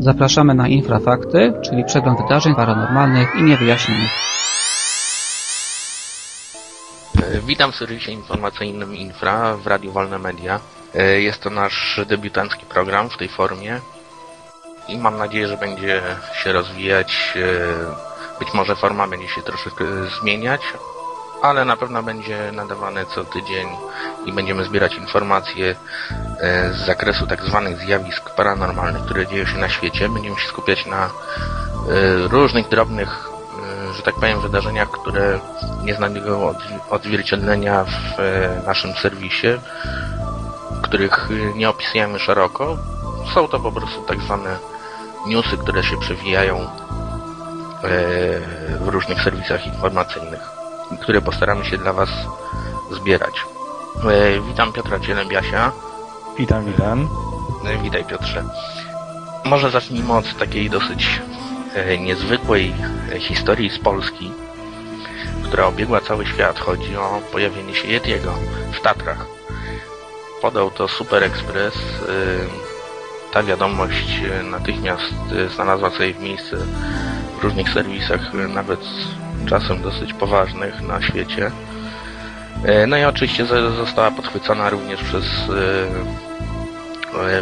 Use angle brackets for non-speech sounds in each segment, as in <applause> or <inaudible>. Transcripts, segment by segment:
Zapraszamy na Infrafakty, czyli przegląd wydarzeń paranormalnych i niewyjaśnionych. Witam w serwisie informacyjnym Infra w Radiu Wolne Media. Jest to nasz debiutancki program w tej formie i mam nadzieję, że będzie się rozwijać. Być może forma będzie się troszeczkę zmieniać, ale na pewno będzie nadawany co tydzień i będziemy zbierać informacje z zakresu tak zwanych zjawisk paranormalnych, które dzieją się na świecie. Będziemy się skupiać na różnych drobnych, że tak powiem, wydarzeniach, które nie znajdują odzwierciedlenia w naszym serwisie, których nie opisujemy szeroko. Są to po prostu tak zwane newsy, które się przewijają w różnych serwisach informacyjnych, które postaramy się dla Was zbierać. Witam Piotra Cielebiasia. Witam, witam. Witaj Piotrze. Może zacznijmy od takiej dosyć niezwykłej historii z Polski, która obiegła cały świat. Chodzi o pojawienie się Yetiego w Tatrach. Podał to Super Express. Ta wiadomość natychmiast znalazła sobie w miejsce w różnych serwisach, nawet czasem dosyć poważnych na świecie. No i oczywiście została podchwycona również przez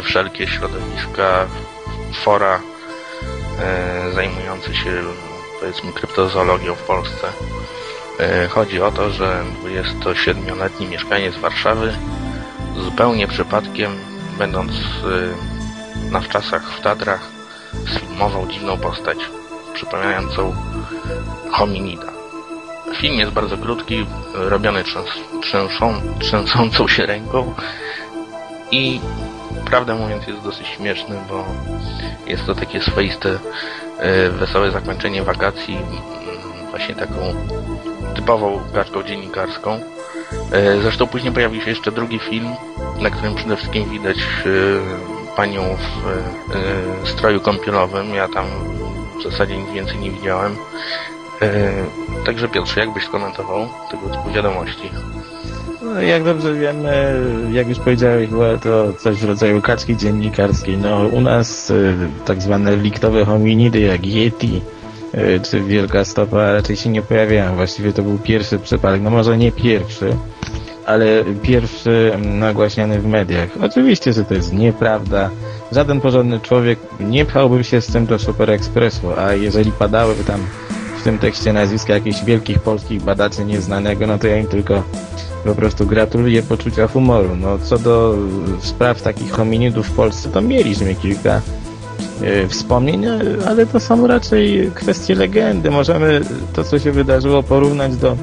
wszelkie środowiska, fora zajmujące się powiedzmy kryptozoologią w Polsce. Chodzi o to, że 27-letni mieszkaniec Warszawy zupełnie przypadkiem, będąc na wczasach w Tatrach, sfilmował dziwną postać przypominającą hominida. Film jest bardzo krótki, robiony trzęs trzęsą, trzęsącą się ręką i prawdę mówiąc jest dosyć śmieszny, bo jest to takie swoiste, wesołe zakończenie wakacji, właśnie taką typową gaczką dziennikarską. Zresztą później pojawił się jeszcze drugi film, na którym przede wszystkim widać panią w stroju kąpielowym. Ja tam w zasadzie nic więcej nie widziałem. Także Piotrze, jak byś skomentował tego typu wiadomości? No, jak dobrze wiemy, jak już powiedziałeś, była to coś w rodzaju kaczki dziennikarskiej. No, u nas tak zwane liktowe hominidy jak Yeti czy Wielka Stopa raczej się nie pojawiają. Właściwie to był pierwszy przypadek, no może nie pierwszy, ale pierwszy nagłaśniany w mediach. Oczywiście, że to jest nieprawda. Żaden porządny człowiek nie pchałby się z tym do Super Expressu, a jeżeli padałyby tam tym tekście nazwiska jakichś wielkich polskich badaczy nieznanego, no to ja im tylko po prostu gratuluję poczucia humoru. No co do spraw takich hominidów w Polsce, to mieliśmy kilka e, wspomnień, ale to są raczej kwestie legendy. Możemy to, co się wydarzyło, porównać do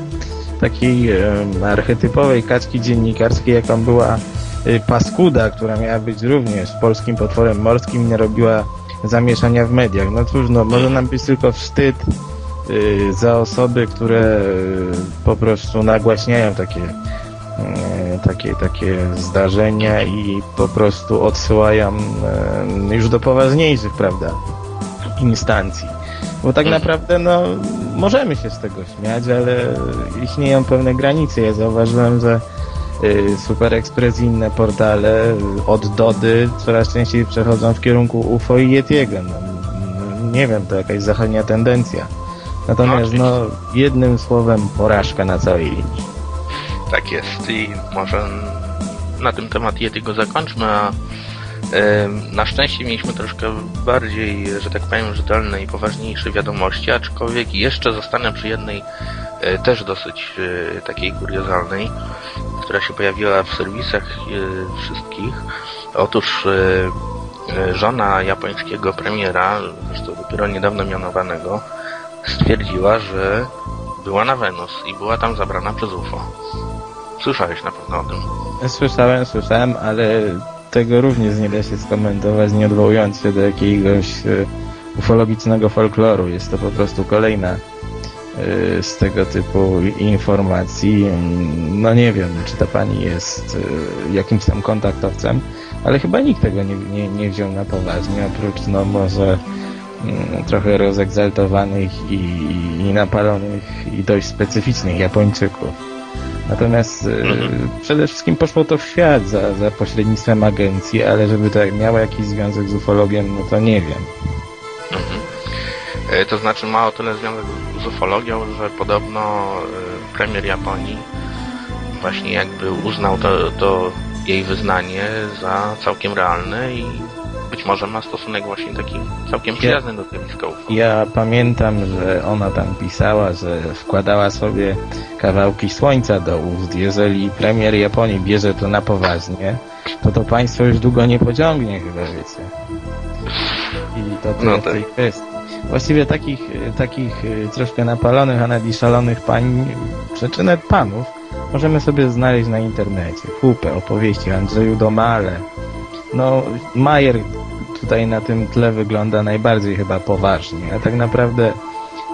takiej e, archetypowej kaczki dziennikarskiej, jaką była e, Paskuda, która miała być również polskim potworem morskim i narobiła zamieszania w mediach. No cóż, no, może nam być tylko wstyd za osoby, które y, po prostu nagłaśniają takie y, takie, takie zdarzenia i po prostu odsyłają y, już do poważniejszych, prawda, instancji. Bo tak naprawdę, no, możemy się z tego śmiać, ale istnieją pewne granice. Ja zauważyłem, że y, Super Express i inne portale y, od Dody coraz częściej przechodzą w kierunku UFO i Yetiego. No, nie wiem, to jakaś zachodnia tendencja. Natomiast, no, jednym słowem, porażka na całej linii. Tak jest i może na tym temat Yetiego zakończmy, a na szczęście mieliśmy troszkę bardziej, że tak powiem, rzetelne i poważniejsze wiadomości, aczkolwiek jeszcze zostanę przy jednej e, też dosyć e, takiej kuriozalnej, która się pojawiła w serwisach e, wszystkich. Otóż żona japońskiego premiera, zresztą dopiero niedawno mianowanego, stwierdziła, że była na Wenus i była tam zabrana przez UFO. Słyszałeś na pewno o tym. Słyszałem, słyszałem, ale tego również nie da się skomentować, nie odwołując się do jakiegoś e, ufologicznego folkloru. Jest to po prostu kolejna e, z tego typu informacji. No nie wiem, czy ta pani jest e, jakimś tam kontaktowcem, ale chyba nikt tego nie, nie, nie wziął na poważnie, oprócz no może trochę rozegzaltowanych i, i napalonych i dość specyficznych Japończyków. Natomiast mhm. przede wszystkim poszło to w świat za, za pośrednictwem agencji, ale żeby to miało jakiś związek z ufologiem, no to nie wiem. E, To znaczy ma o tyle związek z ufologią, że podobno e, premier Japonii właśnie jakby uznał to, to jej wyznanie za całkiem realne i być może ma stosunek właśnie taki całkiem przyjazny do zjawiska UFO. Ja pamiętam, że ona tam pisała, że wkładała sobie kawałki słońca do ust. Jeżeli premier Japonii bierze to na poważnie, to to państwo już długo nie pociągnie chyba, wiecie. I to tyle No w tak. tej kwestii. Właściwie takich, takich e, troszkę napalonych, a nawet i szalonych pań, czy nawet panów, możemy sobie znaleźć na internecie. Kupę opowieści o Andrzeju Domale. No, Majer tutaj na tym tle wygląda najbardziej chyba poważnie, a tak naprawdę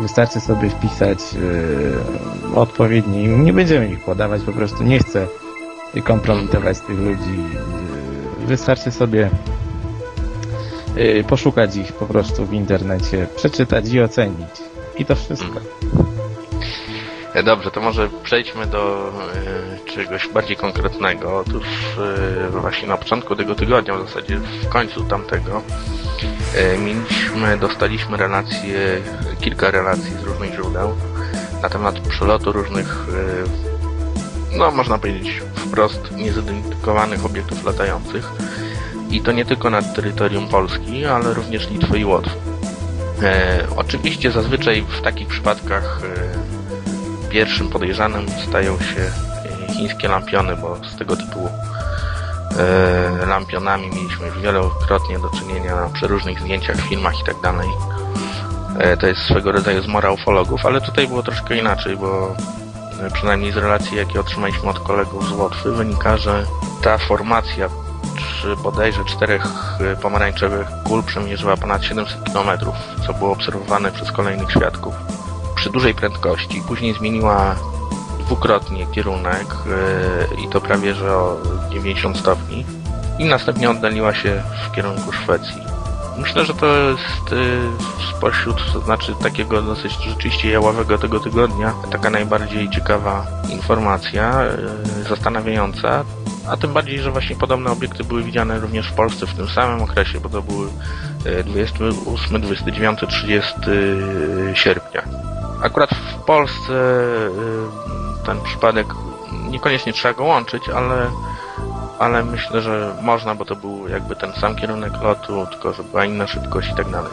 wystarczy sobie wpisać yy, odpowiednie imię. Nie będziemy ich podawać, po prostu nie chcę kompromitować tych ludzi. Yy, wystarczy sobie yy, poszukać ich po prostu w internecie, przeczytać i ocenić. I to wszystko. E, Dobrze, to może przejdźmy do e, czegoś bardziej konkretnego. Otóż e, właśnie na początku tego tygodnia, w zasadzie w końcu tamtego, e, mieliśmy, dostaliśmy relacje, kilka relacji z różnych źródeł na temat przelotu różnych, no można powiedzieć wprost, niezidentyfikowanych obiektów latających. I to nie tylko nad terytorium Polski, ale również Litwy i Łotwy. Oczywiście zazwyczaj w takich przypadkach pierwszym podejrzanym stają się e, chińskie lampiony, bo z tego typu e, lampionami mieliśmy już wielokrotnie do czynienia na przeróżnych zdjęciach, filmach i tak dalej. E, To jest swego rodzaju zmora ufologów, ale tutaj było troszkę inaczej, bo przynajmniej z relacji, jakie otrzymaliśmy od kolegów z Łotwy, wynika, że ta formacja przy bodajże czterech pomarańczowych kul przemierzyła ponad 700 km, co było obserwowane przez kolejnych świadków przy dużej prędkości. Później zmieniła dwukrotnie kierunek e, i to prawie że o 90 stopni i następnie oddaliła się w kierunku Szwecji. Myślę, że to jest e, spośród, to znaczy takiego dosyć rzeczywiście jałowego tego tygodnia, taka najbardziej ciekawa informacja, e, zastanawiająca, a tym bardziej, że właśnie podobne obiekty były widziane również w Polsce w tym samym okresie, bo to były e, 28, 29, 30 sierpnia. Akurat w Polsce y, ten przypadek niekoniecznie trzeba go łączyć, ale, ale myślę, że można, bo to był jakby ten sam kierunek lotu, tylko że była inna szybkość i tak dalej.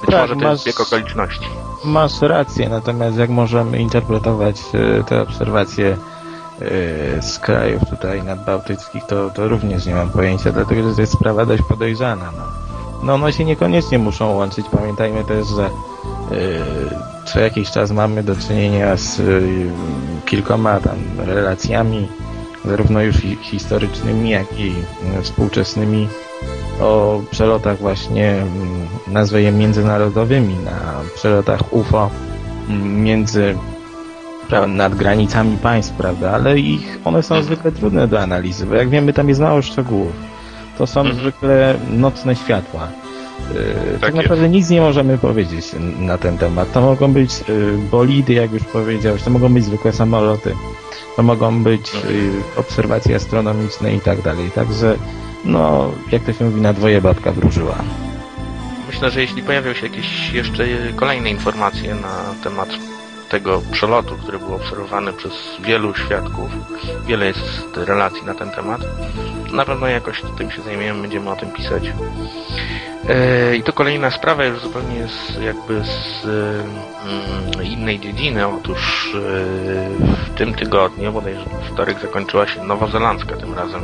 Być Tak, może to masz- jest bieg okoliczności. Masz rację, natomiast jak możemy interpretować e, te obserwacje e, z krajów tutaj nadbałtyckich, to, to również nie mam pojęcia, dlatego że to jest sprawa dość podejrzana. No, no one się niekoniecznie muszą łączyć. Pamiętajmy też, że co jakiś czas mamy do czynienia z e, kilkoma tam relacjami, zarówno już hi- historycznymi, jak i e, współczesnymi o przelotach właśnie, mm, nazwę je międzynarodowymi, na przelotach UFO mm, między nad granicami państw, prawda, ale ich, one są zwykle trudne do analizy, bo jak wiemy, tam jest mało szczegółów. To są Mhm. zwykle nocne światła. Yy, tak jest. naprawdę nic nie możemy powiedzieć na ten temat. To mogą być yy, bolidy, jak już powiedziałeś, to mogą być zwykłe samoloty, to mogą być yy, obserwacje astronomiczne i tak dalej. Także, no, jak to się mówi, na dwoje babka wróżyła. Myślę, że jeśli pojawią się jakieś jeszcze kolejne informacje na temat tego przelotu, który był obserwowany przez wielu świadków, wiele jest relacji na ten temat, na pewno jakoś tym się zajmiemy, będziemy o tym pisać. E, I to kolejna sprawa już zupełnie z, jakby z mm, innej dziedziny. Otóż e, w tym tygodniu, bodajże w wtorek zakończyła się nowozelandzka tym razem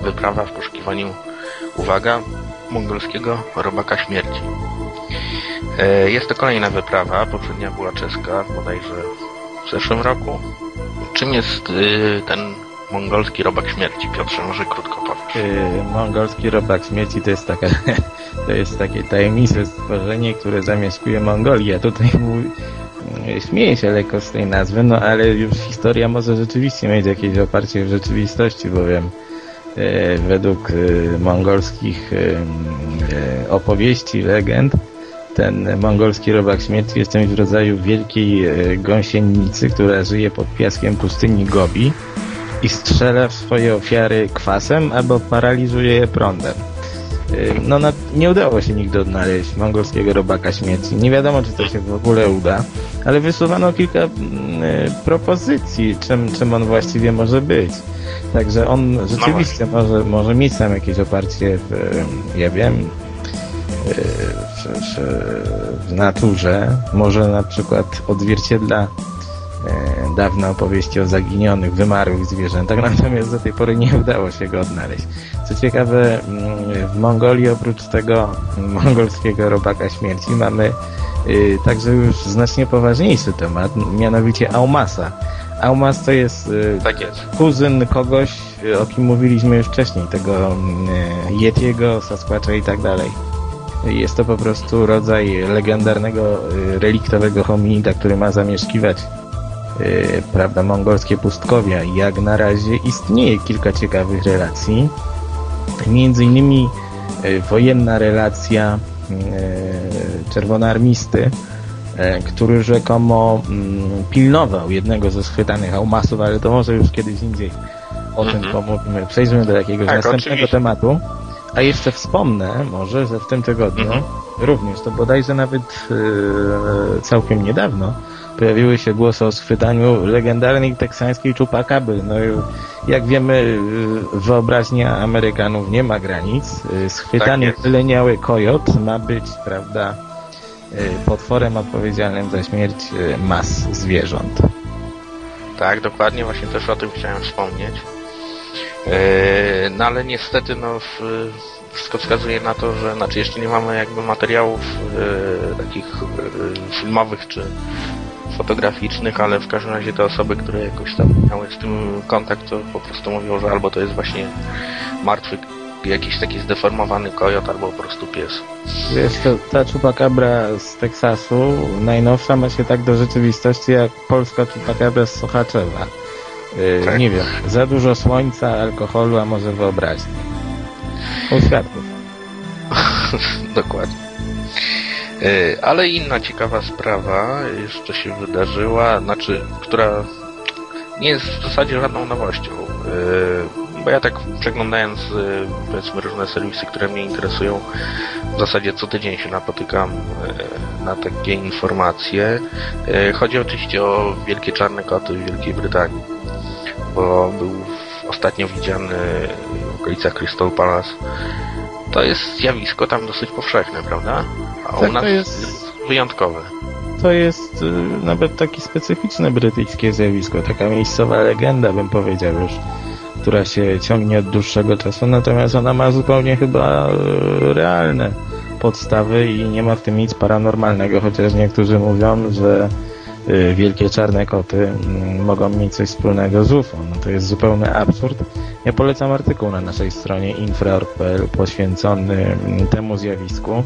wyprawa w poszukiwaniu, uwaga, mongolskiego robaka śmierci. E, Jest to kolejna wyprawa, poprzednia była czeska, bodajże w zeszłym roku. Czym jest y, ten mongolski robak śmierci? Piotrze, może krótko powiesz. Mongolski robak śmierci to jest taka, <laughs> to jest takie tajemnicze stworzenie, które zamieszkuje Mongolię. Tutaj yy, śmieję się lekko z tej nazwy, no ale już historia może rzeczywiście mieć jakieś oparcie w rzeczywistości, bowiem yy, według yy, mongolskich yy, yy, opowieści, legend, ten mongolski robak śmierci jest czymś w rodzaju wielkiej yy, gąsienicy, która żyje pod piaskiem pustyni Gobi i strzela w swoje ofiary kwasem albo paraliżuje je prądem. No, nie udało się nigdy odnaleźć mongolskiego robaka śmierci. Nie wiadomo, czy to się w ogóle uda, ale wysuwano kilka mm, y, propozycji, czym, czym on właściwie może być. Także on rzeczywiście może, może mieć tam jakieś oparcie w, ja wiem, y, w, w, w naturze. Może na przykład odzwierciedla dawne opowieści o zaginionych, wymarłych zwierzętach, <laughs> natomiast do tej pory nie udało się go odnaleźć. Co ciekawe, mm, w Mongolii oprócz tego mongolskiego robaka śmierci mamy y, także już znacznie poważniejszy temat, mianowicie Aumasa. Aumas to jest y, Tak jest. kuzyn kogoś, y, o kim mówiliśmy już wcześniej, tego Yetiego, Sasquatcha i tak dalej. Jest to po prostu rodzaj legendarnego reliktowego hominida, który ma zamieszkiwać y, prawda, mongolskie pustkowia. Jak na razie istnieje kilka ciekawych relacji. Między innymi y, wojenna relacja czerwonoarmisty, e, który rzekomo mm, pilnował jednego ze schwytanych aumasów, ale to może już kiedyś indziej o tym Mhm. pomówimy. Przejdźmy do jakiegoś Tak, następnego oczywiście. tematu. A jeszcze wspomnę może, że w tym tygodniu Mhm. również, to bodajże nawet e, całkiem niedawno, pojawiły się głosy o schwytaniu legendarnej teksańskiej czupakaby. No jak wiemy, e, wyobraźnia Amerykanów nie ma granic. E, Schwytany Tak wyleniały kojot ma być, prawda, e, potworem odpowiedzialnym za śmierć mas zwierząt. Tak, dokładnie, właśnie też o tym chciałem wspomnieć. No ale niestety, no, wszystko wskazuje na to, że, znaczy jeszcze nie mamy jakby materiałów e, takich e, filmowych czy fotograficznych, ale w każdym razie te osoby, które jakoś tam miały z tym kontakt, to po prostu mówią, że albo to jest właśnie martwy jakiś taki zdeformowany kojot, albo po prostu pies. Wiesz, to, ta czupakabra z Teksasu najnowsza ma się tak do rzeczywistości jak polska czupakabra z Sochaczewa. Yy, Tak. Nie wiem, za dużo słońca, alkoholu, a może wyobraźni. U świadków. <laughs> Dokładnie. E, Ale inna ciekawa sprawa jeszcze się wydarzyła, znaczy, która nie jest w zasadzie żadną nowością. E, Bo ja tak przeglądając e, powiedzmy różne serwisy, które mnie interesują, w zasadzie co tydzień się napotykam na takie informacje. Chodzi oczywiście o wielkie czarne koty w Wielkiej Brytanii, bo był ostatnio widziany w okolicach Crystal Palace to jest zjawisko tam dosyć powszechne, prawda? A Tak, u nas to jest- wyjątkowe. To jest y, nawet takie specyficzne brytyjskie zjawisko, taka miejscowa legenda, bym powiedział już, która się ciągnie od dłuższego czasu, natomiast ona ma zupełnie chyba y, realne podstawy i nie ma w tym nic paranormalnego, chociaż niektórzy mówią, że y, wielkie czarne koty mm, mogą mieć coś wspólnego z UFO. No to jest zupełny absurd. Ja polecam artykuł na naszej stronie infra.org.pl poświęcony mm, temu zjawisku.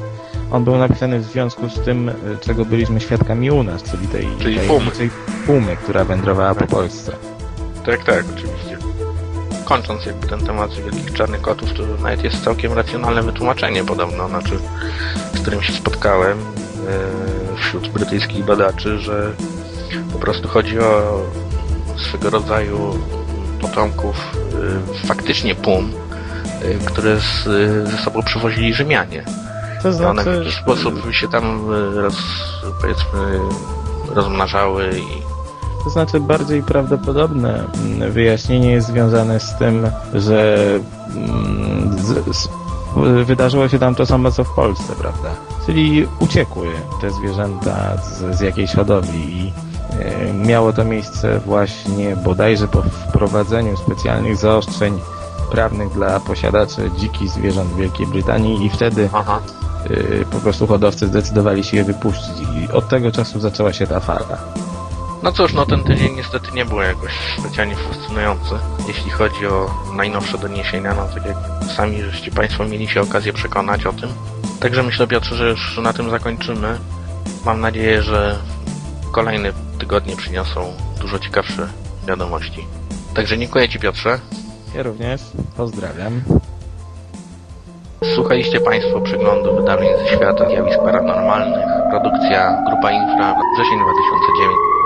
On był napisany w związku z tym, y, czego byliśmy świadkami u nas, czyli tej, Czyli tej pumy. tej pumy, która wędrowała po Tak. Polsce. Tak, tak, oczywiście. Kończąc jakby ten temat wielkich czarnych kotów, to nawet jest całkiem racjonalne wytłumaczenie podobno, znaczy, z którym się spotkałem e, wśród brytyjskich badaczy, że po prostu chodzi o swego rodzaju potomków e, faktycznie pum, e, które z, e, ze sobą przywozili Rzymianie. To I one w znaczy, jakiś sposób się tam e, roz, powiedzmy rozmnażały i To znaczy bardziej prawdopodobne mm, wyjaśnienie jest związane z tym, że mm, z, z, wydarzyło się tam to samo co w Polsce, prawda? Czyli uciekły te zwierzęta z, z jakiejś hodowli i e, miało to miejsce właśnie bodajże po wprowadzeniu specjalnych zaostrzeń prawnych dla posiadaczy dzikich zwierząt w Wielkiej Brytanii i wtedy Aha. E, po prostu hodowcy zdecydowali się je wypuścić i od tego czasu zaczęła się ta fala. No cóż, no ten tydzień niestety nie był jakoś specjalnie fascynujący, jeśli chodzi o najnowsze doniesienia, no tak jak sami żeście Państwo mieli się okazję przekonać o tym. Także myślę Piotrze, że już na tym zakończymy. Mam nadzieję, że kolejne tygodnie przyniosą dużo ciekawsze wiadomości. Także dziękuję Ci Piotrze. Ja również pozdrawiam. Słuchaliście Państwo przeglądu wydarzeń ze świata zjawisk paranormalnych. Produkcja Grupa Infra, wrzesień 2009.